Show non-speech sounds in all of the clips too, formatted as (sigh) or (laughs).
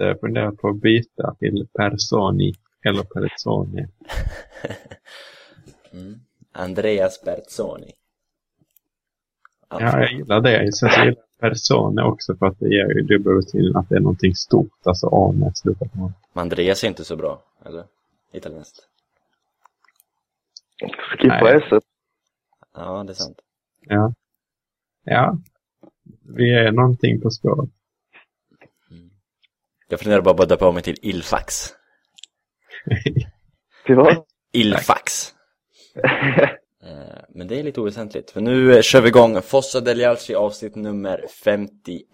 eh, funderat på att byta till Personi eller Perezzoni. (laughs) mm. Andreas Berzoni. Ja, jag gillar det. Sen så gillar jag Persone också för att det ger ju dubbelbetydelsen att det är någonting stort, alltså Ane slutar på. Men Andreas är inte så bra, eller? Italienskt. Skippa S. Ja, det är sant. Ja. Ja. Vi är någonting på spåret. Jag funderar bara på att döpa om mig till Ilfax. (laughs) Till vad? Ilfax. (laughs) Eh, Men det är lite oväsentligt, för nu eh, kör vi igång Fossa Delialci avsnitt nummer 51.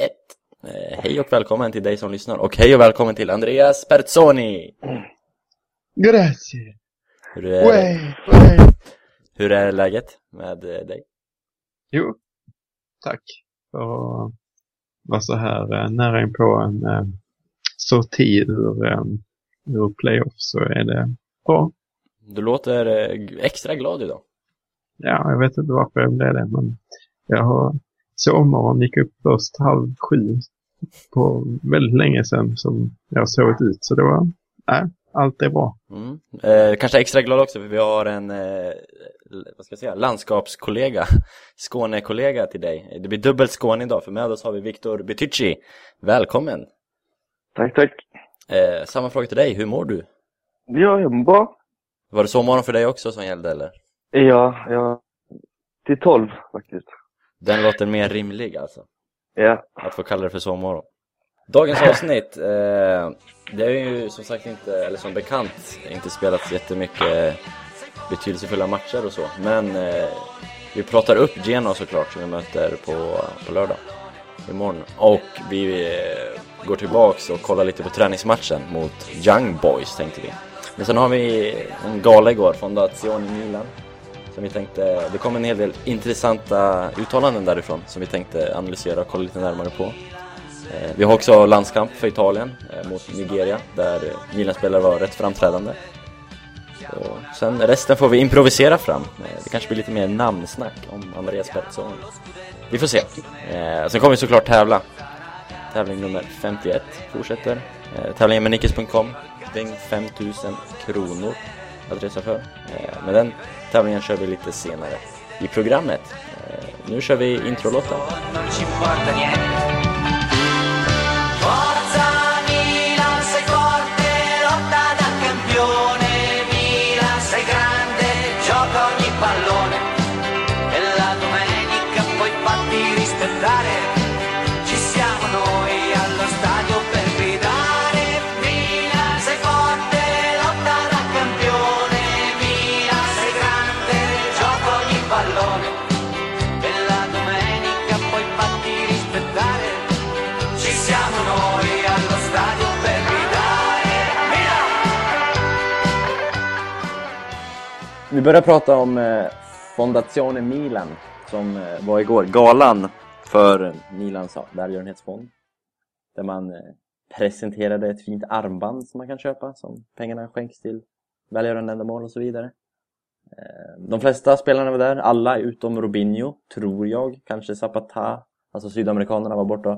Eh, Hej och välkommen till dig som lyssnar och hej och välkommen till Andreas Perzoni! Grazie. Hur är, Way, way. hur är läget med dig? Jo, tack för att vara så här nära in på en sorti ur, eh, ur playoff så är det bra. Du låter eh, extra glad idag. Ja, jag vet inte varför jag blev det, men jag har sovmorgon gick upp först halv sju på väldigt länge sedan som jag har sovit ut. Så det var, nej, allt är bra. Mm. Eh, kanske extra glad också för vi har en, eh, vad ska jag säga, landskapskollega, (laughs) Skånekollega till dig. Det blir dubbelt Skåne idag, för med oss har vi Viktor Betycci. Välkommen! Tack, tack. Eh, samma fråga till dig, hur mår du? Ja, jag mår bra. Var det sovmorgon för dig också som gällde eller? Ja, ja. Till tolv faktiskt. Den låter mer rimlig alltså, Ja. att få kalla det för sovmorgon. Dagens avsnitt, eh, det är ju som sagt inte, eller som bekant, inte spelats jättemycket betydelsefulla matcher och så. Men eh, vi pratar upp Genoa såklart som vi möter på, på lördag, imorgon. Och vi eh, går tillbaks och kollar lite på träningsmatchen mot Young Boys tänkte vi. Men sen har vi en gala igår, Fondazione Milan. Som vi tänkte, det kom en hel del intressanta uttalanden därifrån som vi tänkte analysera och kolla lite närmare på. Eh, vi har också landskamp för Italien eh, mot Nigeria där Milan-spelare var rätt framträdande. Och sen resten får vi improvisera fram. Eh, det kanske blir lite mer namnsnack om Andreas Pettersson. Vi får se. Sen kommer vi såklart tävla. Tävling nummer 51 fortsätter. Eh, Tävlingen med Nickes.com. Kring 5000 kronor att resa för. Eh, Men den tävlingen kör vi lite senare i programmet. Eh, Nu kör vi introlåten. Vi börjar prata om eh, Fondazione Milan som eh, var igår, galan för Milans välgörenhetsfond. Där man eh, presenterade ett fint armband som man kan köpa som pengarna skänks till välgörande ändamål och så vidare. Eh, de flesta spelarna var där, alla utom Robinho, tror jag. Kanske Zapata, alltså sydamerikanerna var borta.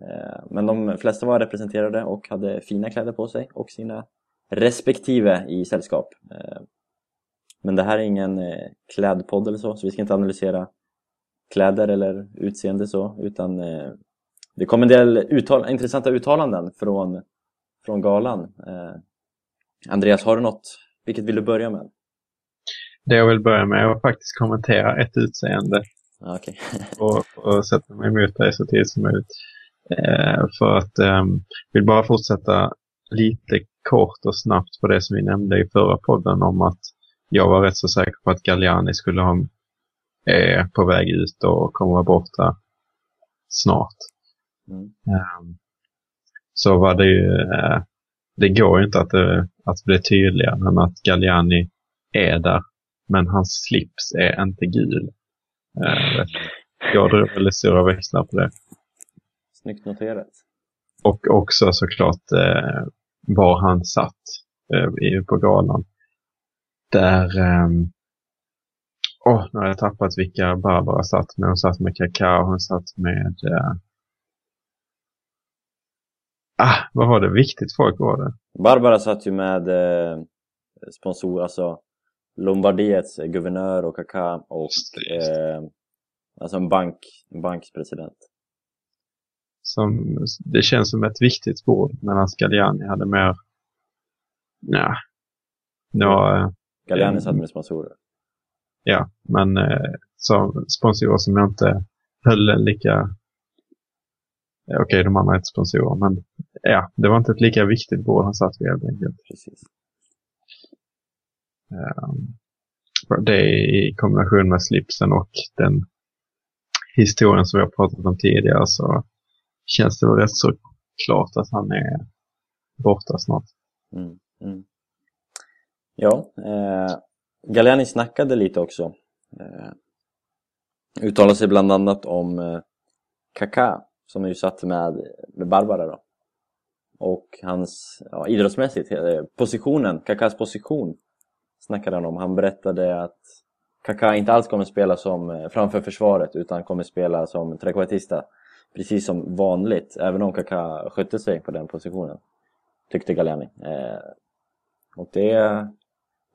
Eh, men de flesta var representerade och hade fina kläder på sig och sina respektive i sällskap. Eh, men det här är ingen eh, klädpodd eller så, så vi ska inte analysera kläder eller utseende så, utan eh, det kom en del uttal intressanta uttalanden från, från galan. Eh, Andreas, har du något? Vilket vill du börja med? Det jag vill börja med är att faktiskt kommentera ett utseende Ah, Okej. (laughs) och, och sätta mig emot dig så tidigt som möjligt. Eh, för att eh, vill bara fortsätta lite kort och snabbt på det som vi nämnde i förra podden om att jag var rätt så säker på att Galliani skulle ha är på väg ut och kommer vara borta snart. Mm. Ehm, så var det ju, eh, det går ju inte att, det, att bli tydligare än att Galliani är där. Men hans slips är inte gul. Eh, jag drar väldigt stora växlar på det. Snyggt noterat. Och också såklart eh, var han satt eh, på galan. Där, ehm, åh, nu har jag tappat vilka Barbara satt med. Hon satt med Kaká, hon satt med, eh, Ah, vad var det? Viktigt folk var det. Barbara satt ju med eh, sponsor, alltså Lombardiets guvernör och Kaká och eh, alltså en bank, en bankspresident. Som, det känns som ett viktigt bord medan Galliani hade mer, ja, några, Galliani Mm. satt med sponsorer. ja, men eh, som sponsorer som jag inte höll lika, eh, okej de andra är inte sponsorer, men ja, det var inte ett lika viktigt bord han satt vid helt enkelt. Precis. Um, det i kombination med slipsen och den historien som vi har pratat om tidigare så känns det väl rätt så klart att han är borta snart. Mm, mm. Ja, eh, Galliani snackade lite också. Eh, uttalade sig bland annat om eh, Kaká som är ju satt med, med Barbara då. Och hans, ja, idrottsmässigt, eh, positionen, Kakás position snackade han om. Han berättade att Kaká inte alls kommer spela som eh, framför försvaret utan kommer spela som trekvartista precis som vanligt, även om Kaká skötte sig på den positionen tyckte Galliani. Eh, och det,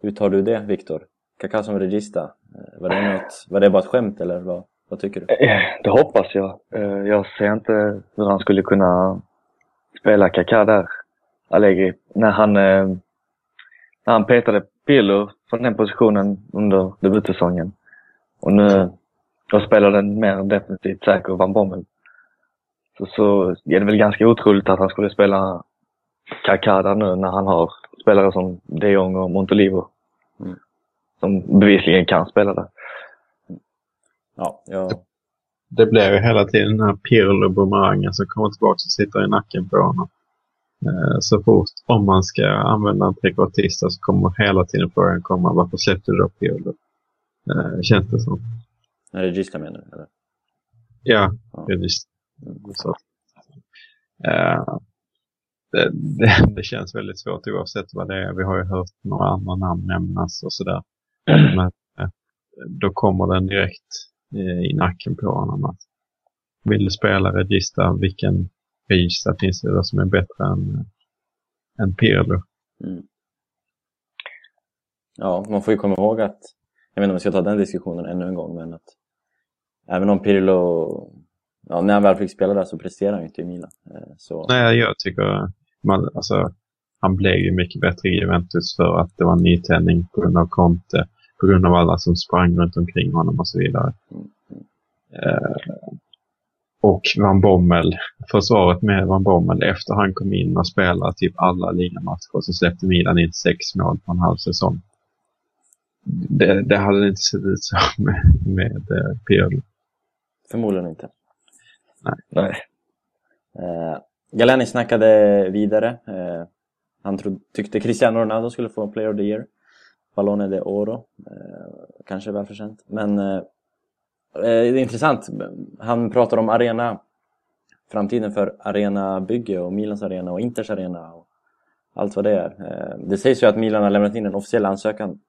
hur tar du det Viktor? Kaká som regista, eh, var, det något, var det bara ett skämt eller vad, vad tycker du? Eh, det hoppas jag. Eh, jag ser inte hur han skulle kunna spela Kaká där, Allegri, när han, när han petade Pirlo från den positionen under debutsäsongen. Och nu då spelar den mer definitivt säker Van Bommel. Så, så är det väl ganska otroligt att han skulle spela Kaká där nu när han har spelare som de Jong och Montolivo. Mm. Som bevisligen kan spela där. Ja, jag, Det blir ju hela tiden den här Pirlo-bumerangen som kommer tillbaka och sitter i nacken på honom. Eh, Så fort, om man ska använda en trekvartista så kommer hela tiden frågan komma varför släppte du då Pirlo? Eh, Känns det som. är regista menar du? Eller? Ja, Ja. det är just Mm. Eh, det, det, det känns väldigt svårt oavsett vad det är. Vi har ju hört några andra namn nämnas och sådär. Men eh, då kommer den direkt eh, i nacken på honom. Att vill du spela Regista, vilken Regista finns det då som är bättre än, än Pirlo? Mm. Ja, man får ju komma ihåg att, jag vet inte om vi ska ta den diskussionen ännu en gång, men att även om Pirlo, ja, när han väl fick spela där så presterade han ju inte i Milan. Eh, Så, Nej, jag tycker man, alltså, han blev ju mycket bättre i Juventus för att det var en nytändning på grund av Conte, på grund av alla som sprang runt omkring honom och så vidare. Eh, och Van Bommel, försvaret med Van Bommel efter han kom in och spelade typ alla ligamatcher så släppte Milan in sex mål på en halv säsong. Det, det hade inte sett ut så (laughs) med, med eh, Pirlo. förmodligen inte. Nej. Eh, Galani snackade vidare. Eh, han trodde, tyckte Cristiano Ronaldo skulle få Player of the Year. Ballone de Oro. Eh, kanske välförtjänt. Men eh, eh, det är intressant. Han pratar om arena. Framtiden för arenabygge och Milans arena och Inters arena. Och allt vad det är. Eh, det sägs ju att Milan har lämnat in en officiell ansökan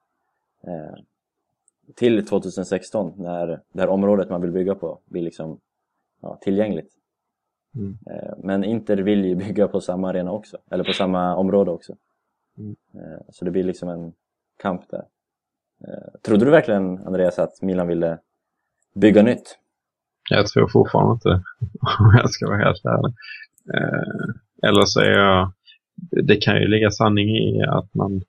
eh, till 2016 när det här området man vill bygga på blir liksom ja, tillgängligt. Mm. Eh, Men Inter vill ju bygga på samma arena också, eller på samma område också. Mm. Eh, Så det blir liksom en kamp där. Eh, Trodde du verkligen, Andreas, att Milan ville bygga nytt? Jag tror fortfarande inte (laughs) om jag ska vara helt ärlig. Eller så är jag, det kan ju ligga sanning i att man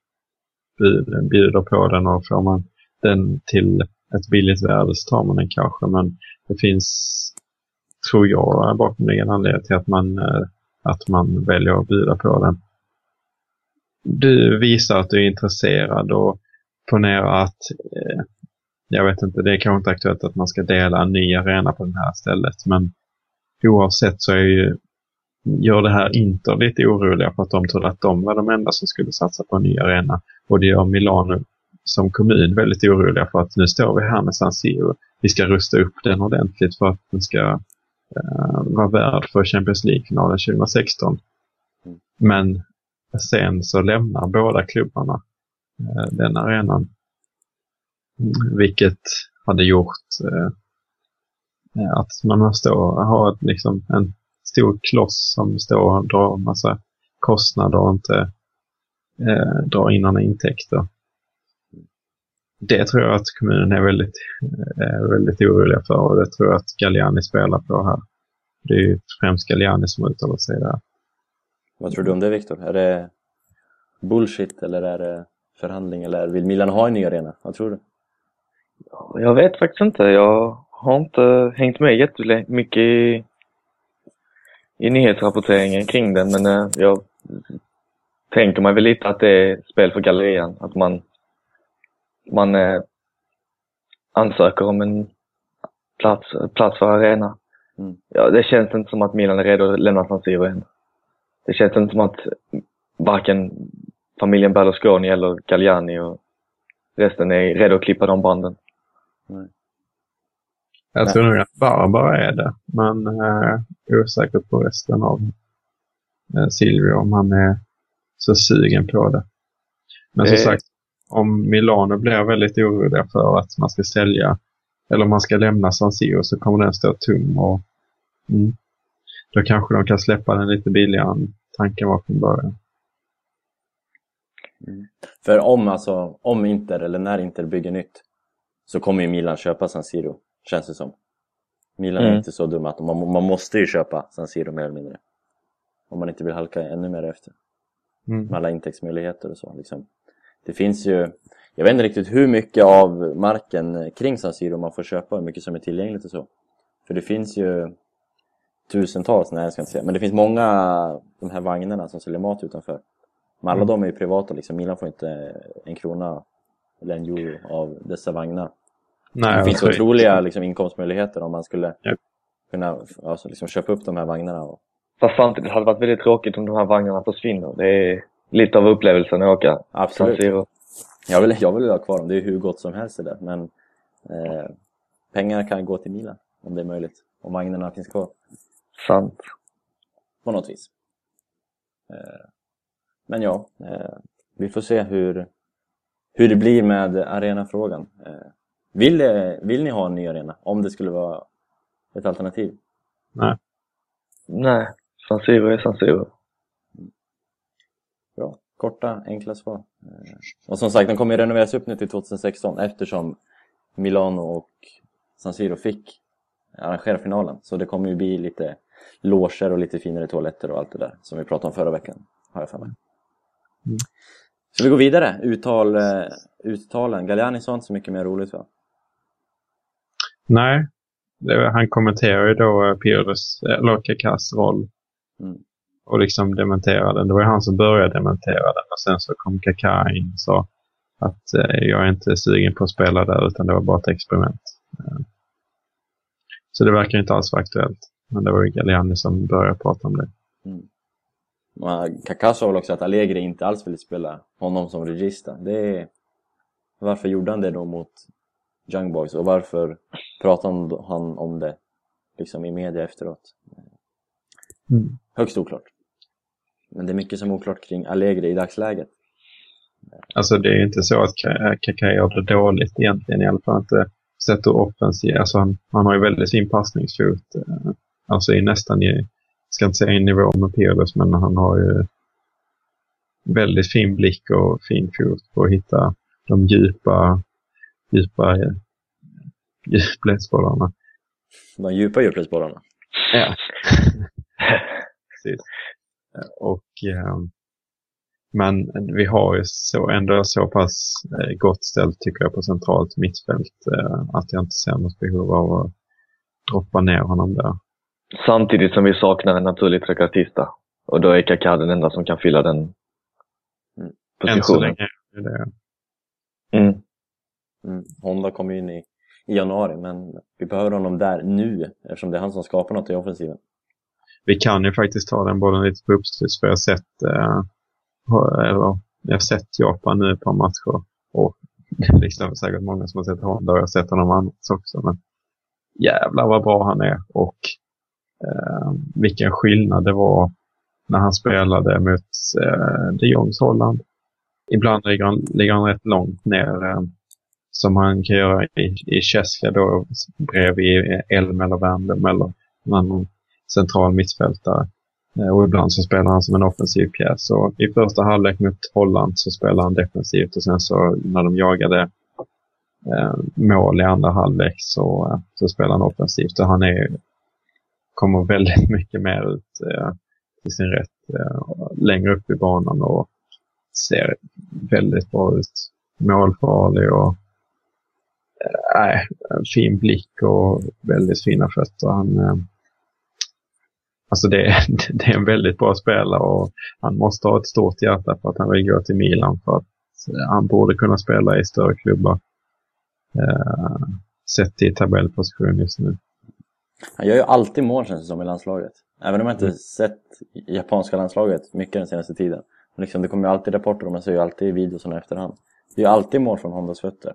bjuder på den och får man den till ett billigt värde så tar man den kanske. Men det finns, tror jag, bakomliggande anledning till att man, eh, att man väljer att bjuda på den. Du visar att du är intresserad och ponera att eh, jag vet inte, det är kanske inte aktuellt att man ska dela en ny arena på det här stället. Men oavsett så är ju, gör det här Inter lite oroliga för att de trodde att de var de enda som skulle satsa på en ny arena. Och det gör Milano som kommun väldigt oroliga för att nu står vi här med San Siro. Vi ska rusta upp den ordentligt för att den ska eh, vara värd för Champions League-finalen 2016. Mm. Men sen så lämnar båda klubbarna eh, den arenan. Mm, Vilket hade gjort eh, att man måste ha liksom, en stor kloss som står och drar massa kostnader och inte eh, drar in några intäkter. Det tror jag att kommunen är väldigt, är väldigt oroliga för och det tror jag att Galliani spelar på här. Det är ju främst Galliani som uttalar sig där. Vad tror du om det Viktor? Är det bullshit eller är det förhandling eller vill Milan ha en ny arena? Vad tror du? Jag vet faktiskt inte. Jag har inte hängt med jättemycket i, i nyhetsrapporteringen kring den, men eh, jag tänker mig väl lite att det är spel för gallerian. Att man, man eh, ansöker om en plats, plats för arena. Mm. Ja, det känns inte som att Milan är redo att lämna San Siro än. Det känns inte som att varken familjen Berlusconi eller Galliani och resten är redo att klippa de banden. Jag tror nog att Barbara är det, men eh, osäker på resten av eh, Silvio om han är så sugen på det. Men som sagt, om Milano blir väldigt oroliga för att man ska sälja eller om man ska lämna San Siro så kommer den stå tom och mm, då kanske de kan släppa den lite billigare än tanken var från början. För om alltså, om Inter eller när Inter bygger nytt så kommer ju Milan köpa San Siro, känns det som. Milan är Mm. inte så dumma att man, man måste ju köpa San Siro mer eller mindre. Om man inte vill halka ännu mer efter. Mm. Med alla intäktsmöjligheter och så liksom. Det finns ju, jag vet inte riktigt hur mycket av marken kring San Siro man får köpa, hur mycket som är tillgängligt och så. För det finns ju tusentals, nej jag ska inte säga, men det finns många de här vagnarna som säljer mat utanför. Men alla Mm. de är ju privata liksom, Milan får inte en krona eller en euro av dessa vagnar. Nej, det finns tror- otroliga liksom, inkomstmöjligheter om man skulle Ja. kunna alltså, liksom, köpa upp de här vagnarna. Och, Fast samtidigt hade det varit väldigt tråkigt om de här vagnarna försvinner. Det är lite av upplevelsen att åka absolut. Jag vill, jag vill ha kvar dem, det är hur gott som helst det där. Men eh, pengar kan gå till Milan om det är möjligt. Om vagnarna finns kvar Sant. på något vis. Eh, men ja, eh, vi får se hur, hur det blir med arenafrågan. Eh, vill, vill ni ha en ny arena? Om det skulle vara ett alternativ? Nej. Nej, San Siro är San Siro. Korta, enkla svar. Eh, Och som sagt, den kommer ju renoveras upp nu till 2016 eftersom Milano och San Siro fick arrangera finalen. Så det kommer ju bli lite loger och lite finare toaletter och allt det där som vi pratade om förra veckan, har jag för mig. Mm. Så vi går vidare. Uttal, eh, uttalen. Galliani sa inte så mycket mer roligt va? Nej, han kommenterar ju då eh, Pirlos, eller Kakas roll. Mm. Och liksom dementerade den. Det var ju han som började dementera den och sen så kom Kaká in och sa att eh, jag är inte sugen på att spela där utan det var bara ett experiment. Eh, så det verkar inte alls vara aktuellt. Men det var ju Galliani som började prata om det. Mm. Kaká sa väl också att Allegri inte alls ville spela honom som regista. Det är... Varför gjorde han det då mot Young Boys och varför pratade han- han om det liksom i media efteråt? Mm. Högst oklart. Men det är mycket som är oklart kring Allegri i dagsläget. Alltså det är ju inte så att Ka- Kaká gör det dåligt egentligen i alla fall inte sett ur offensiv. Alltså han, han har ju väldigt fin passningsfot. eh, Alltså i nästan i, ska inte säga i nivå med Pirlos men han har ju väldigt fin blick och fin fot på att hitta de djupa, djupa eh, djupledsbollarna. De djupa djupledsbollarna. Ja. (laughs) Precis. Och, eh, men vi har ju så, ändå så pass eh, gott ställt tycker jag på centralt mittfält eh, att jag inte ser något behov av att droppa ner honom där. Samtidigt som vi saknar en naturlig trekvartista. Och då är Kaká den enda som kan fylla den Mm. Än så positionen. länge är det. Mm. Mm. Honda kom ju in i, i januari men vi behöver honom där nu eftersom det är han som skapar något i offensiven. Vi kan ju faktiskt ta den bollen lite på uppstuds för jag har sett, eh, eller, eh, jag har sett Japan nu ett par matcher. Och liksom, (laughs) det är säkert många som har sett Honda och jag har sett honom annars också. Men jävlar vad bra han är och eh, vilken skillnad det var när han spelade mot eh, de Jongs Holland. Ibland ligger han, ligger han rätt långt ner eh, som han kan göra i, i Cheska då bredvid Elm eller Wernbloom eller någon annan central mittfältare. Eh, och ibland så spelar han som en offensiv pjäs. Så I första halvlek mot Holland så spelar han defensivt och sen så när de jagade eh, mål i andra halvlek så, eh, så spelar han offensivt. Och han är, kommer väldigt (laughs) mycket mer ut eh, i sin rätt eh, längre upp i banan och ser väldigt bra ut. Målfarlig och eh, fin blick och väldigt fina fötter. Han, eh, alltså det, (laughs) det är en väldigt bra spelare och han måste ha ett stort hjärta för att han vill gå till Milan för att han borde kunna spela i större klubbar. Äh, sett till tabellposition just nu. Han gör ju alltid mål känns det som i landslaget. Även om jag inte mm. sett japanska landslaget mycket den senaste tiden. Men liksom, det kommer ju alltid rapporter och man ser ju alltid videos i efterhand. Det är ju alltid mål från Hondas fötter.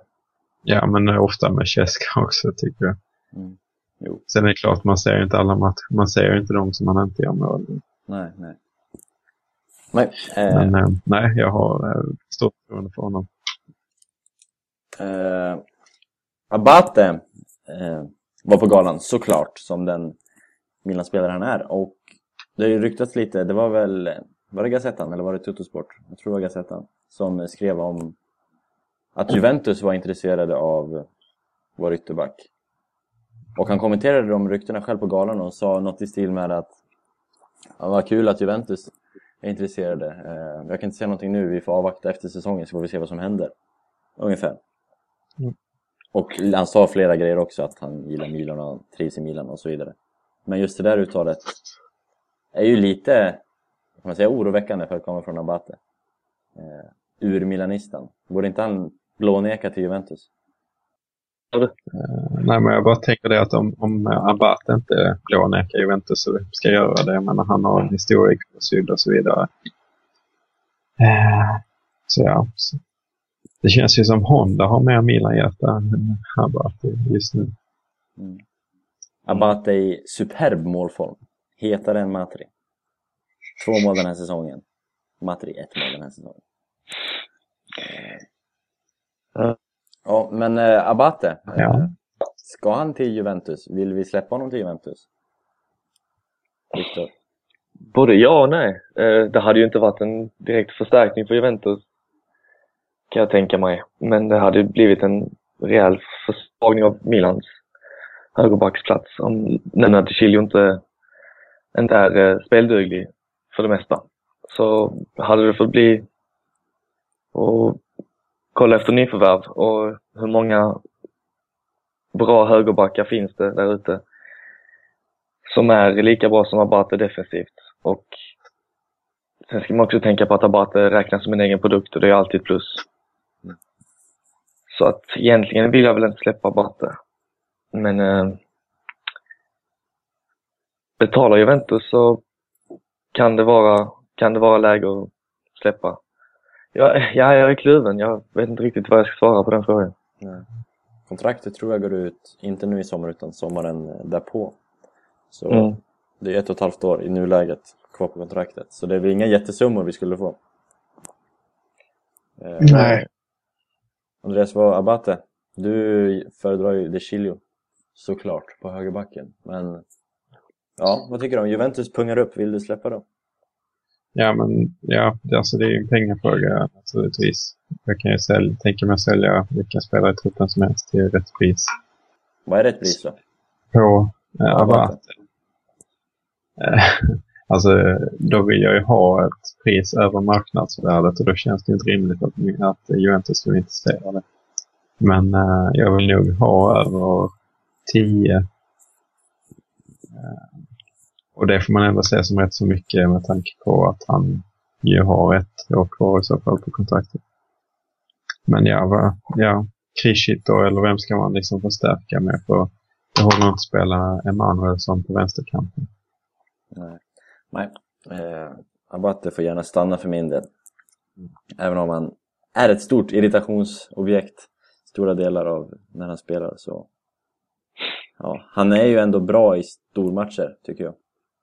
Ja, men ofta med Cheska (laughs) också tycker jag. Mm. Jo. Sen är det klart, man ser inte alla matcher. Man ser inte dem som man inte gör mål Nej, nej. Nej, eh, men, eh, nej jag har eh, stort förtroende för honom. Eh, Abate eh, var på galan såklart, som den Milan-spelare han är. Och det har ju ryktats lite, det var väl, var det Gazettan eller var det Tuttosport? Jag tror det var Gazettan. Som skrev om att Juventus var intresserade av vår ytterback. Och han kommenterade de ryktena själv på galan och sa något i stil med att ja, vad kul att Juventus är intresserade. Eh, jag kan inte säga någonting nu, vi får avvakta efter säsongen så får vi se vad som händer. Ungefär. Mm. Och han sa flera grejer också, att han gillar Milan och trivs i Milan och så vidare. Men just det där uttalet är ju lite, kan man säga, oroväckande för att komma från Abate. Eh, ur Milanistan. Borde inte han blåneka till Juventus? Uh, nej, men jag bara tänker det att om, om Abate inte blånekar Juventus så ska jag göra det. Menar, han har en historia i syd och så vidare. Uh, så ja. Så. Det känns ju som Honda har mer Milan-hjärta än Abate just nu. Mm. Abate i superb målform. Hetare än Matri. Två mål den här säsongen. Matri ett mål den här säsongen. Ja, men äh, Abate. Ja. Ska han till Juventus? Vill vi släppa honom till Juventus? Victor? Både ja och nej. Eh, det hade ju inte varit en direkt förstärkning för Juventus, kan jag tänka mig. Men det hade blivit en rejäl försvagning av Milans högerbacksplats om Nenad Chilio inte, inte är spelduglig för det mesta. Så hade det fått bli och kolla efter nyförvärv och hur många bra högerbackar finns det där ute som är lika bra som Abate defensivt. Och sen ska man också tänka på att Abate räknas som en egen produkt och det är alltid plus. Så att egentligen vill jag väl inte släppa Abate. Men eh, betalar Juventus så kan det vara, kan det vara läge att släppa. Ja, ja, jag är kluven. Jag vet inte riktigt vad jag ska svara på den frågan. Nej. Kontraktet tror jag går ut, inte nu i sommar utan sommaren därpå. Så mm. det är ett och ett halvt år i nuläget kvar på kontraktet. Så det är väl inga jättesummor vi skulle få. Eh, Nej. Andreas, vad Abate? Du föredrar ju De Chilio såklart på högerbacken. Men ja, vad tycker du om Juventus pungar upp? Vill du släppa dem? Ja, men ja, alltså det är ju en pengafråga naturligtvis. Jag kan ju sälja, tänka mig att sälja vilka spelare i truppen som helst till rätt pris. Vad är rätt pris då? På eh, Abate. (laughs) Alltså, då vill jag ju ha ett pris över marknadsvärdet och då känns det inte rimligt att, att Juventus skulle intressera det. Men eh, jag vill nog ha över 10 eh, och det får man ändå se som rätt så mycket med tanke på att han ju har ett år kvar i så fall på kontraktet. Men ja, va, ja Krishit då, eller vem ska man liksom förstärka med? För det håller inte spela Emanuelsson på vänsterkanten. Nej, Nej. Eh, Abate får gärna stanna för min del. Även om han är ett stort irritationsobjekt stora delar av när han spelar så ja, han är ju ändå bra i stormatcher tycker jag.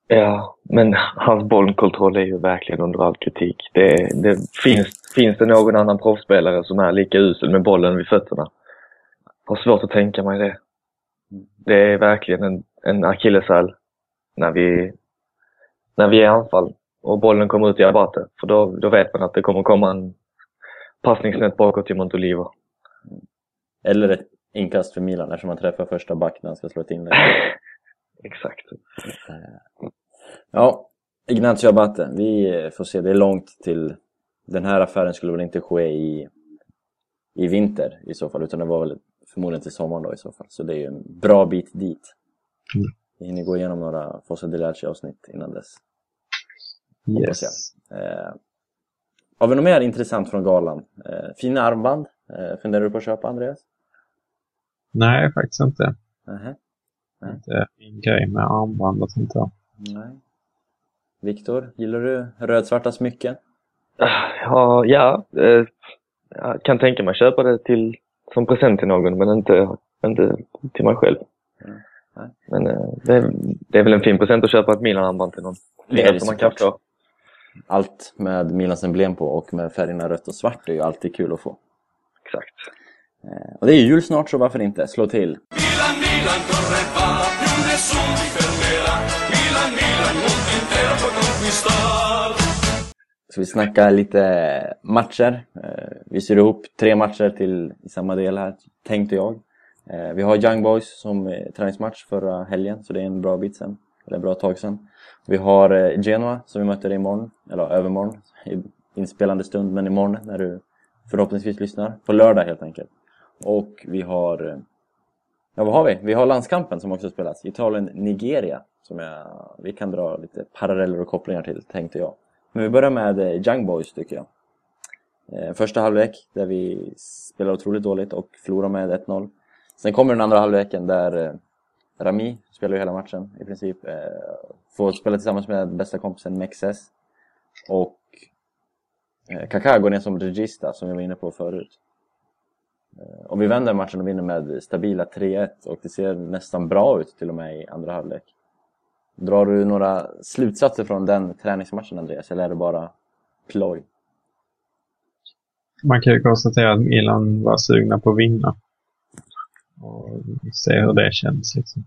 Ja, men hans bollkontroll är ju verkligen under all kritik. Det, det finns, finns det någon annan proffsspelare som är lika usel med bollen vid fötterna? Har svårt att tänka mig det. Det är verkligen en, en akilleshäl när vi, när vi är i anfall och bollen kommer ut i Abate. För då, då vet man att det kommer komma en passning snett bakåt till Montolivo. Eller ett inkast för Milan eftersom man träffar första back när han ska slå ett inlägg. (laughs) Exakt. Ja, Ignacio Abate. Vi får se. Det är långt till... Den här affären skulle väl inte ske i, i vinter i så fall, utan det var väl förmodligen till sommaren då i så fall. Så det är ju en bra bit dit. Mm. Vi hinner gå igenom några Fossa Deliaci avsnitt innan dess. Yes. Eh, har vi något mer intressant från galan? Eh, fina armband. Eh, funderar du på att köpa Andreas? Nej, faktiskt inte. Nähä. Det är min grej med armband och sånt där. Nej. Viktor, gillar du rödsvarta smycken? Ja, ja eh, jag kan tänka mig att köpa det till, som present till någon, men inte, inte till mig själv. Mm, nej. Men eh, det, är, det är väl en fin present att köpa ett Milan-armband till någon. Det är det som man kan få. Allt med Milans emblem på och med färgerna rött och svart är ju alltid kul att få. Exakt. Eh, och det är ju jul snart så varför inte? Slå till! Milan, Milan, corre va, fermerà. Milan, Milan, mondo intero può conquistar. Så vi snackar lite matcher. Eh, vi syr ihop tre matcher till i samma del här, tänkte jag. Eh, vi har Young Boys som träningsmatch förra helgen, så det är en bra bit sen. Eller bra tag sen. Vi har eh, Genoa som vi möter imorgon, eller övermorgon, i inspelande stund, men imorgon när du förhoppningsvis lyssnar. På lördag helt enkelt. Och vi har... Ja, vad har vi? Vi har landskampen som också spelas. Italien-Nigeria. Som jag, vi kan dra lite paralleller och kopplingar till, tänkte jag. Men vi börjar med eh, Young Boys tycker jag. Eh, första halvlek där vi spelar otroligt dåligt och förlorar med 1-0. Sen kommer den andra halvleken där eh, Rami spelar ju hela matchen i princip. Får spela tillsammans med bästa kompisen Mexes. Och Kaká går ner som regista som vi var inne på förut. Eh, om vi vänder matchen och vinner med stabila 3-1 och det ser nästan bra ut till och med i andra halvlek. Drar du några slutsatser från den träningsmatchen Andreas, eller är det bara ploj? Man kan ju konstatera att Milan var sugna på att vinna. Och se hur det känns liksom.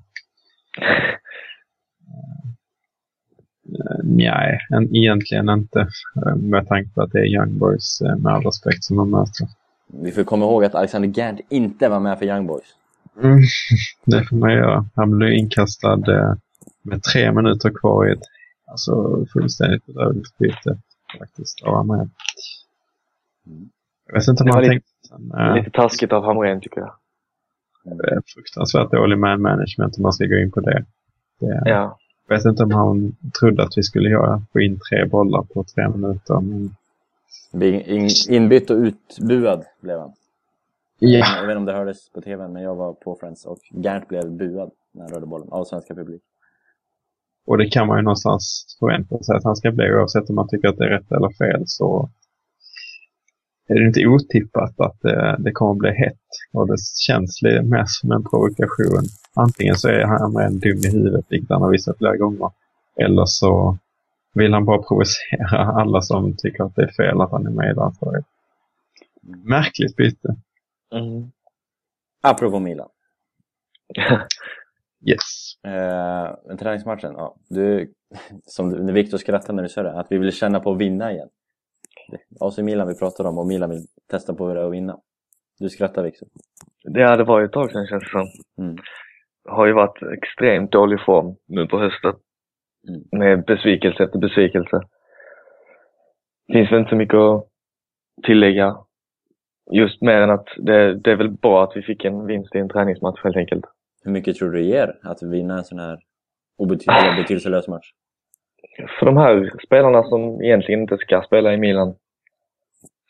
Eh, Nej, egentligen inte. Eh, med tanke på att det är Young Boys med all respekt som de möter. Vi får komma ihåg att Alexander Gant inte var med för Young Boys. Mm, (laughs) det får man göra. Han blev inkastad eh, med tre minuter kvar i ett alltså, fullständigt bedrövligt byte. Faktiskt, av Hamrén. Jag vet inte om han lite- tänkte sen, eh, Lite taskigt av Hamrén tycker jag. det är fruktansvärt dålig man management om man ska gå in på det. det Ja. Jag vet inte om han trodde att vi skulle göra, få in tre bollar på tre minuter. Men... Inbytt och utbuad blev han. Ja. Jag vet inte om det hördes på TV, men jag var på Friends och Gant blev buad när han rörde bollen av svenska publik. Och det kan man ju någonstans förvänta sig att han ska bli oavsett om man tycker att det är rätt eller fel. Så är det inte otippat att det, det kommer att bli hett. Och det känns lite mer som en provokation. Antingen så är han en dum i huvudet, vilket han har visat flera gånger. Eller så vill han bara provocera alla som tycker att det är fel att han är med. För ett märkligt byte. Mm. Apropå Milan. (laughs) Yes. Eh, men träningsmatchen, ja. Du, som du, Viktor skrattade när du sa det, att vi vill känna på att vinna igen. AC Milan vi pratar om och Milan vill testa på hur det är att vinna. Du skrattar Viktor. Ja, det var ju ett tag sedan känns det som. Mm. Har ju varit extremt dålig form nu på hösten. Mm. Med besvikelse efter besvikelse. Finns väl inte så mycket att tillägga. Just mer än att det, det är väl bra att vi fick en vinst i en träningsmatch helt enkelt. Hur mycket tror du det ger att vinna en sån här obetydlig, (laughs) betydelselös match? För de här spelarna som egentligen inte ska spela i Milan.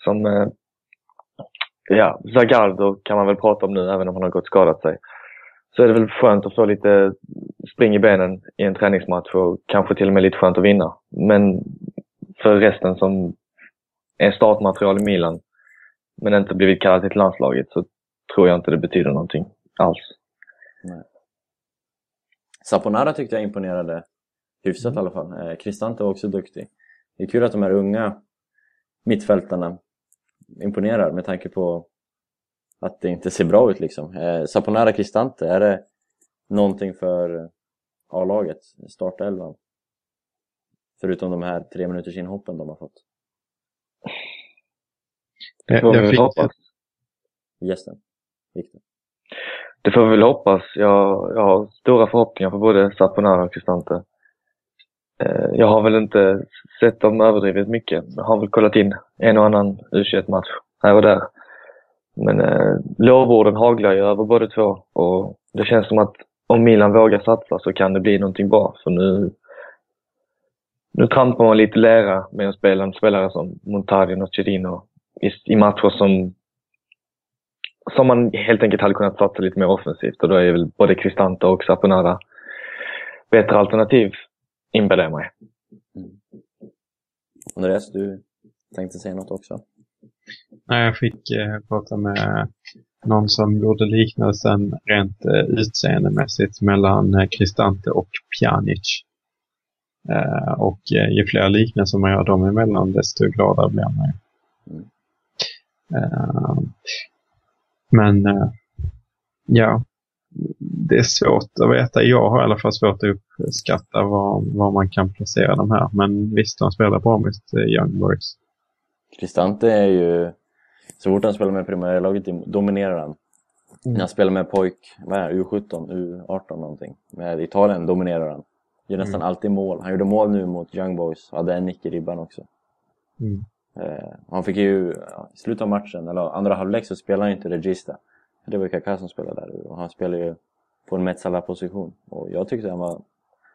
Som, eh, ja, Zagardo kan man väl prata om nu även om han har gått skadat sig. Så är det väl skönt att få lite spring i benen i en träningsmatch och kanske till och med lite skönt att vinna. Men för resten som är startmaterial i Milan men inte blivit kallad till landslaget så tror jag inte det betyder någonting alls. Saponara tyckte jag imponerade hyfsat i alla fall. Eh, Cristante var också duktig. Det är kul att de här unga mittfältarna imponerar med tanke på att det inte ser bra ut liksom. Eh, Saponara Cristante, är det någonting för A-laget, startelvan. Förutom de här tre minuters inhoppen de har fått. Det får vi jag väl hoppas. Gästen. Viktor. Det får vi väl hoppas. Jag, jag har stora förhoppningar på både Saponara och Cristante. Eh, Jag har väl inte sett dem överdrivet mycket. Jag har väl kollat in en och annan U21-match här och där. Men eh, lovorden haglar ju över båda två och det känns som att om Milan vågar satsa så kan det bli någonting bra. För nu, nu trampar man lite lera med att spela en spelare som Montarion och Chirino i, i matcher som som man helt enkelt hade kunnat satsa lite mer offensivt och då är väl både Cristante och Saponara bättre alternativ, inbillar jag mig. Mm. Andreas, du tänkte säga något också? Nej, jag fick eh, prata med någon som gjorde liknelsen rent eh, utseendemässigt mellan eh, Cristante och Pjanic. Eh, och eh, ju fler liknelser man gör dem emellan, desto gladare blir man ju. Eh, men eh, ja, det är svårt att veta. Jag har i alla fall svårt att uppskatta var, var man kan placera de här. Men visst, de spelar bra mot eh, Young Boys. Cristante är ju... Så fort han spelar med primärlaget dominerar han. När han spelar med pojk, vad är det, U17, U18 någonting. Med Italien dominerar han. Gör nästan alltid mål. Han gjorde mål nu mot Young Boys. Hade en nick i ribban också. Mm. Eh, han fick ju, i slutet av matchen, eller andra halvlek så spelade han ju inte Regista. Det var ju Kaká som spelade där och han spelade ju på en Metsala-position. Och jag tyckte han var,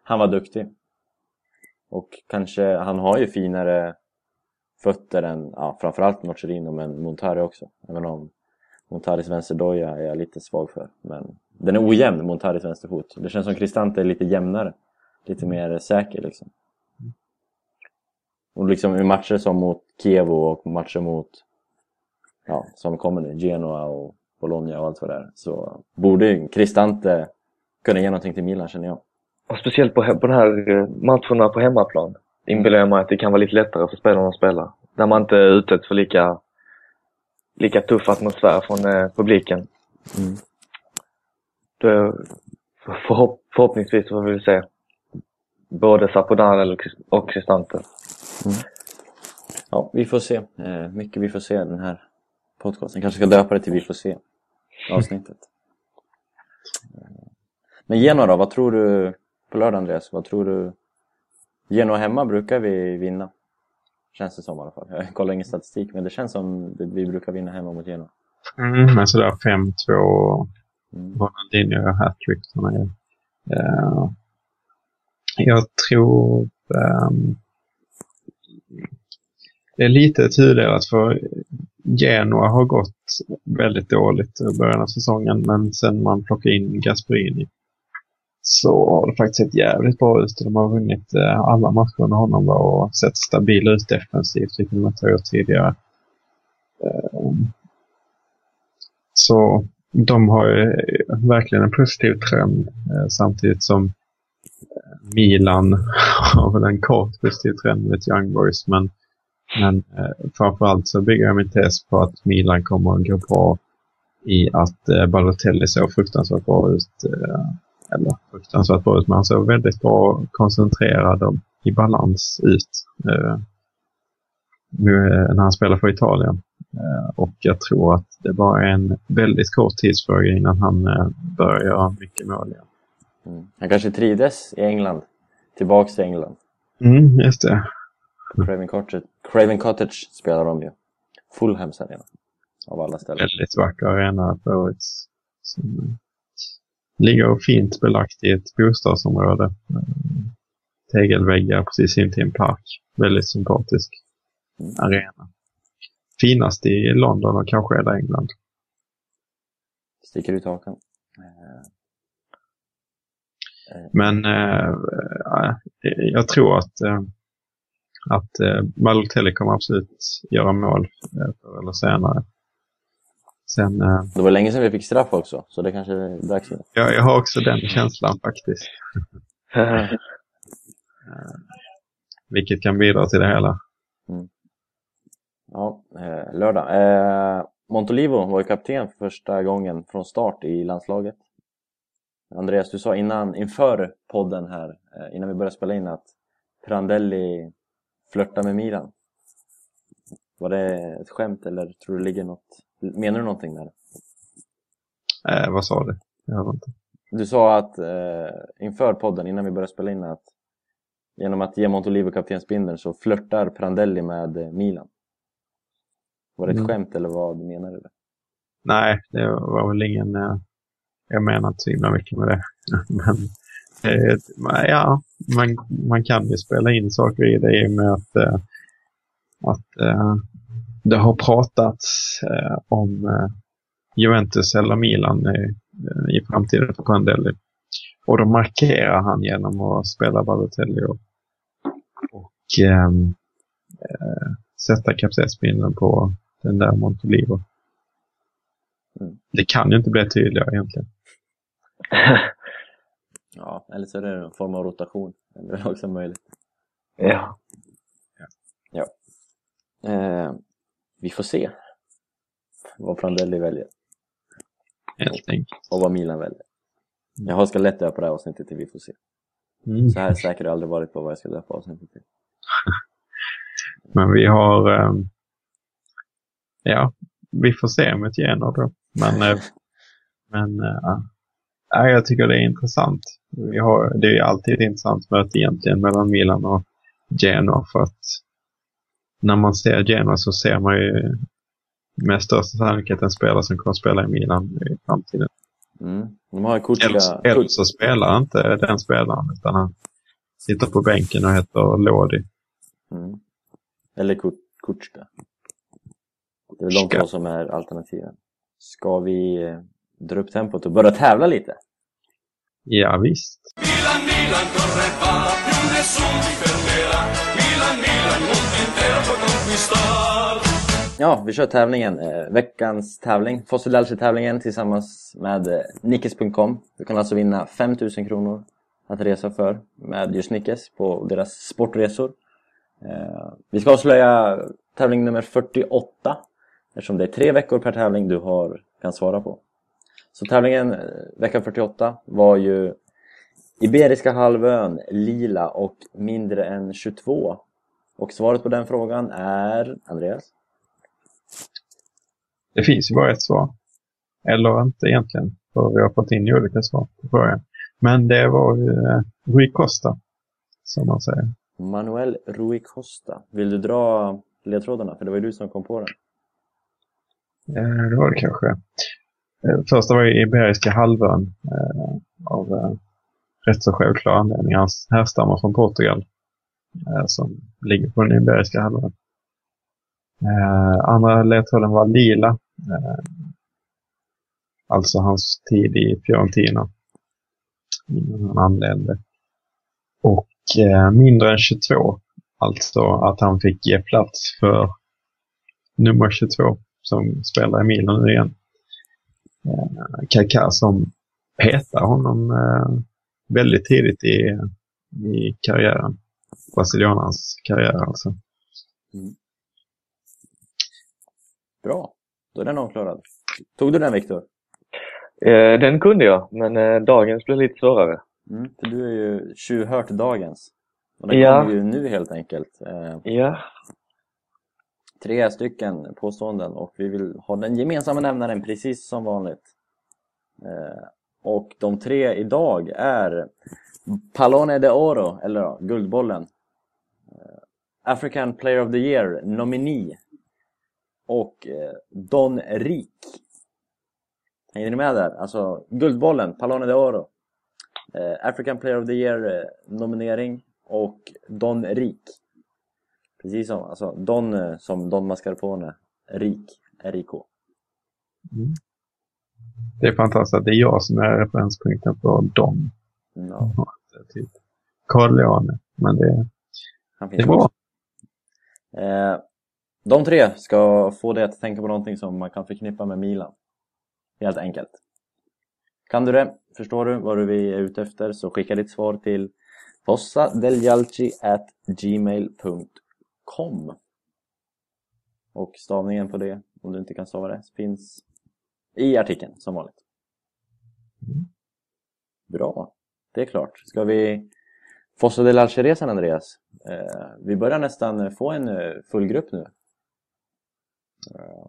han var duktig. Och kanske, han har ju finare fötter än, ja framförallt Nocerino men Montari också. Även om Montaris vänsterdoja är jag lite svag för. Men den är ojämn, Montaris vänsterfot. Det känns som Cristante är lite jämnare. Lite mer säker liksom. Och liksom i matcher som mot Kievo och matcher mot, ja, som kommer nu, Genoa och Bologna och allt vad det är. Så borde ju Cristante kunna ge någonting till Milan känner jag. Och speciellt på, på de här eh, matcherna på hemmaplan inbillar jag mig att det kan vara lite lättare för spelarna att spela. Där man inte utsätts för lika, lika tuff atmosfär från eh, publiken. Mm. Då, förhopp, förhoppningsvis får vi väl se både Chris- och Cristante. Ja, vi får se. Eh, mycket vi får se den här podcasten. Kanske ska döpa det till Vi får se avsnittet. (laughs) Eh, Men Genoa då, vad tror du på lördag Andreas? Vad tror du? Genoa hemma brukar vi vinna. Känns det som i alla fall. Jag kollar ingen statistik men det känns som det, vi brukar vinna hemma mot Genoa. Mm, men sådär 5-2 Mm. Ronaldinho gör hattrick. såna grejer. Eh, jag tror ehm, det är lite tudelat för Genoa har gått väldigt dåligt i början av säsongen men sen man plockade in Gasperini så har det faktiskt sett jävligt bra ut. De har vunnit eh, alla matcher med honom och sett stabila ut defensivt, vilket de inte har gjort tidigare. Ehm, så de har ju verkligen en positiv trend eh, samtidigt som eh, Milan (laughs) har väl en kort positiv trend med Young Boys men, men framförallt så bygger jag min tes på att Milan kommer att gå bra i att eh, Balotelli såg fruktansvärt bra ut. Eh, eller fruktansvärt bra ut, men han såg väldigt bra koncentrerad och i balans ut eh, nu, eh, när han spelar för Italien. Eh, och jag tror att det bara är en väldigt kort tidsfråga innan han eh, börjar göra mycket mål igen. Mm. Han kanske trivdes i England. Tillbaks till England. Mm, just det. Craven Cottage, Craven Cottage spelar de ju. Fulhams arena. Av alla ställen. Väldigt vacker arena för övrigt. Som ligger fint belagt i ett bostadsområde. Eh, Tegelväggar precis in till en park. Väldigt sympatisk arena. Finast i London och kanske hela England. Sticker ut hakan. Eh, Men eh, eh, jag tror att, eh, att eh, Balotelli kommer absolut göra mål eh, förr eller senare. Sen, eh, Det var länge sedan vi fick straff också, så det kanske är dags nu. jag, jag har också den känslan faktiskt. (laughs) Vilket kan bidra till det hela. Ja, eh, lördag. Eh, Montolivo var ju kapten för första gången från start i landslaget. Andreas, du sa innan, inför podden här, eh, innan vi började spela in att Prandelli flörtar med Milan. Var det ett skämt eller tror du ligger något, menar du någonting med det? Eh, vad sa du? Jag hörde inte. Du sa att eh, inför podden, innan vi började spela in, att genom att ge Montolivo kaptensbindeln så flörtar Prandelli med eh, Milan. Var det ett Mm. skämt eller vad menade du? Nej, det var väl ingen... eh, Jag menar inte så himla mycket med det. (laughs) Men eh, ja, man, man kan ju spela in saker i det i och med att, eh, att det har pratats eh, om eh, Juventus eller Milan i, i framtiden för Prandelli. Och då markerar han genom att spela Balotelli och, och ehm, eh, sätta kaptensbindeln på den där Montolivo. Mm. Det kan ju inte bli tydligare egentligen. (laughs) Ja, eller så är det en form av rotation. Det är också möjligt. ja. Eh, vi får se vad Prandelli väljer Helt enkelt. och vad Milan väljer. Jag har ska lätt döpa det här avsnittet till Vi får se. Mm. Så här säker har jag aldrig varit på vad jag ska döpa avsnittet till. (laughs) Men vi har... ehm, ja, vi får se med Genoa då. Men, eh, (laughs) men eh, ja, jag tycker det är intressant. Vi har, det är ju alltid ett intressant möte egentligen mellan Milan och Genoa för att när man ser Genoa så ser man ju med största sannolikhet en spelare som kommer att spela i Milan i framtiden. Mm. De har. Eller, så spelar inte den spelaren utan han sitter på bänken och heter Lodi. Mm. Eller Kut- Kutska. Det är väl de två som är alternativen. Ska vi eh, dra upp tempot och börja tävla lite? Ja, visst. Milan. Milan, Ja, vi kör tävlingen. Eh, veckans tävling, Fossilalci-tävlingen tillsammans med eh, Nickes.com. Du kan alltså vinna 5000 kronor att resa för med just Nickes på deras sportresor. Eh, vi ska avslöja tävling nummer 48 eftersom det är tre veckor per tävling du har, kan svara på. Så tävlingen eh, vecka 48 var ju Iberiska halvön, lila och mindre än 22. Och svaret på den frågan är, Andreas? Det finns ju bara ett svar. Eller inte egentligen. För vi har fått in olika svar på frågan. Men det var eh, Rui Costa. Som man säger. Manuel Rui Costa. Vill du dra ledtrådarna? För det var ju du som kom på den. Eh, det var det kanske. Eh, första var ju Iberiska halvön. Eh, av eh, rätt så självklar anledning. Han härstammar från Portugal. Eh, som ligger på den Iberiska halvön. Eh, andra ledtråden var lila. Eh, alltså hans tid i Fiorentina. Innan han anlände. Och mindre än 22. Alltså att han fick ge plats för nummer 22 som spelar i Milan nu igen. Eh, Kaká som petar honom eh, väldigt tidigt i, i karriären. Brasilianans karriär alltså. Bra, då är den avklarad. Tog du den Viktor? Eh, den kunde jag, men eh, dagens blev lite svårare. Mm, för du är ju tjuvhört dagens. Och den Ja. kommer ju nu helt enkelt. Eh, Ja. tre stycken påståenden och vi vill ha den gemensamma nämnaren precis som vanligt. Eh, och de tre idag är Pallone de Oro, eller ja, Guldbollen. Eh, African Player of the Year, nominee. Och eh, Don Rik. Hänger ni med där? Alltså Guldbollen, Pallone de Oro. Eh, African Player of the Year eh, nominering och Don Rik. Precis som, alltså Don som Don Mascarpone, Rik, R-I-K. Mm. Det är fantastiskt att det är jag som är referenspunkten för Dom. Ja, Typ Carl Leone. Men det, han det också. Eh, de tre ska få dig att tänka på någonting som man kan förknippa med Milan. Helt enkelt. Kan du det? Förstår du vad vi är ute efter? Så skicka ditt svar till fossadeljalci@gmail.com Och stavningen på det, om du inte kan stava det, finns i artikeln som vanligt. Bra, det är klart. Ska vi Fossa del Alche-resan Andreas? Eh, vi börjar nästan få en eh, full grupp nu. Eh,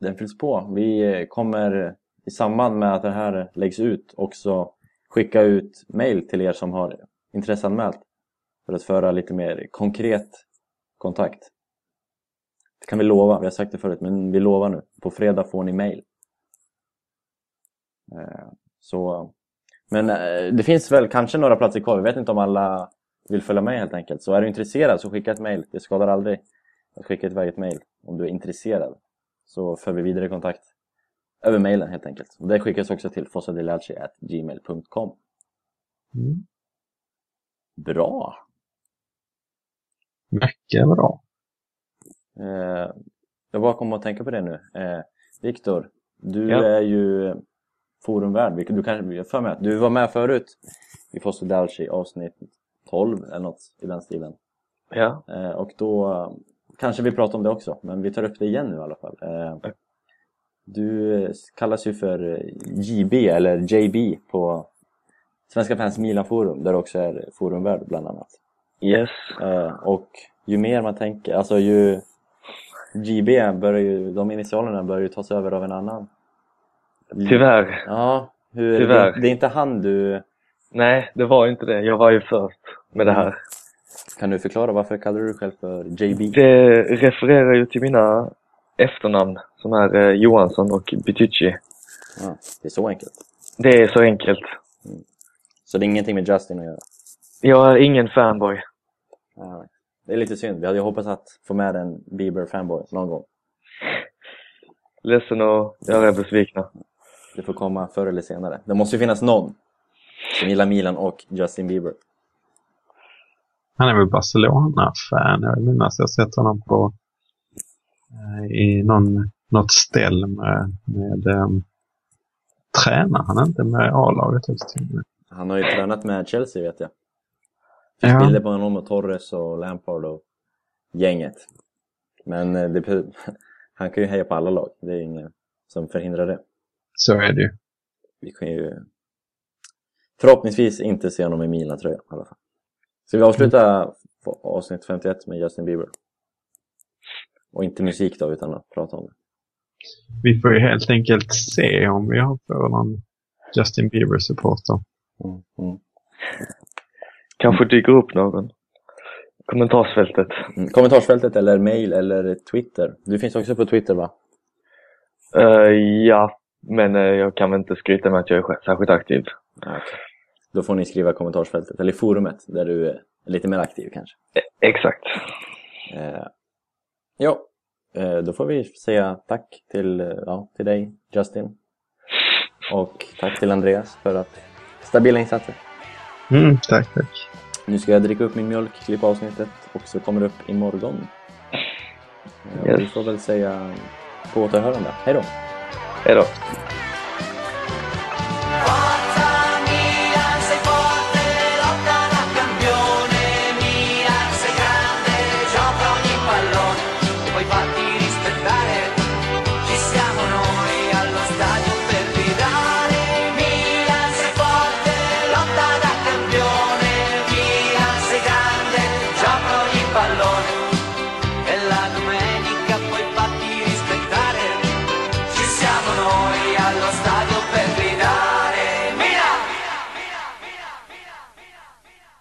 den fylls på. Vi kommer i samband med att det här läggs ut också skicka ut mail till er som har intresseanmält för att föra lite mer konkret kontakt. Det kan vi lova, vi har sagt det förut, men vi lovar nu. På fredag får ni mail. Eh, så, men eh, det finns väl kanske några platser kvar. Vi vet inte om alla vill följa med helt enkelt. Så är du intresserad så skicka ett mail. Det skadar aldrig att skicka ett varje mail om du är intresserad. Så för vi vidare kontakt över mailen helt enkelt. Och det skickas också till fossadelialci.gmail.com Mm. Bra! Mycket bra. Eh, jag bara kom att tänka på det nu. Eh, Viktor, du Ja. är ju forumvärd. Vilket Du kanske jag för mig att du var med förut i Foster Dalci avsnitt 12 eller något i den stilen. Ja, Eh, och då eh, kanske vi pratar om det också, men vi tar upp det igen nu i alla fall. Eh, du kallas ju för JB eller JB på Svenska fans Milan-forum där du också är forumvärd bland annat. yes. Eh, och ju mer man tänker, alltså ju JB börjar ju, de initialerna börjar ju tas över av en annan. Tyvärr. Ja, hur, Tyvärr. Det, det är inte han du... Nej, det var inte det. Jag var ju först med det här. Kan du förklara varför kallar du dig själv för JB? Det refererar ju till mina efternamn som är eh, Johansson och Bitucci. Ja, det är så enkelt. Det är så enkelt. Så det är ingenting med Justin att göra? Jag är ingen fanboy. Ja, det är lite synd. Vi hade ju hoppats att få med en Bieber-fanboy någon gång. Ledsen att göra er besvikna. Det får komma förr eller senare. Det måste ju finnas någon som gillar Milan och Justin Bieber. Han är väl Barcelona-fan. Jag vill minnas jag sett honom på eh, i någon, något ställ med, med um, tränar han inte med A-laget också? Han har ju tränat med Chelsea vet jag. Det finns Ja. bilder på honom och Torres och Lampard och gänget. Men eh, det, (laughs) han kan ju heja på alla lag. Det är ingen som förhindrar det. Så är det ju. Vi kan ju förhoppningsvis inte se honom i Milan-tröja i alla fall. Ska vi avsluta på avsnitt 51 med Justin Bieber? Och inte musik då, utan att prata om det. Vi får ju helt enkelt se om vi har får någon Justin Bieber-supporter. Mm, mm. Kanske dyker upp någon. Kommentarsfältet. Mm. Kommentarsfältet eller mail eller Twitter. Du finns också på Twitter va? Eh, ja, men eh, jag kan väl inte skryta med att jag är särskilt aktiv. Okej. Då får ni skriva i kommentarsfältet, eller i forumet där du är lite mer aktiv kanske. Exakt. Eh, ja, eh, då får vi säga tack till, eh, ja, till dig Justin. Och tack till Andreas för att stabila insatser. Mm, tack, tack. Nu ska jag dricka upp min mjölk, klippa avsnittet och så kommer det upp imorgon. Eh, Yes. Vi får väl säga på återhörande. Hej då! Hej då.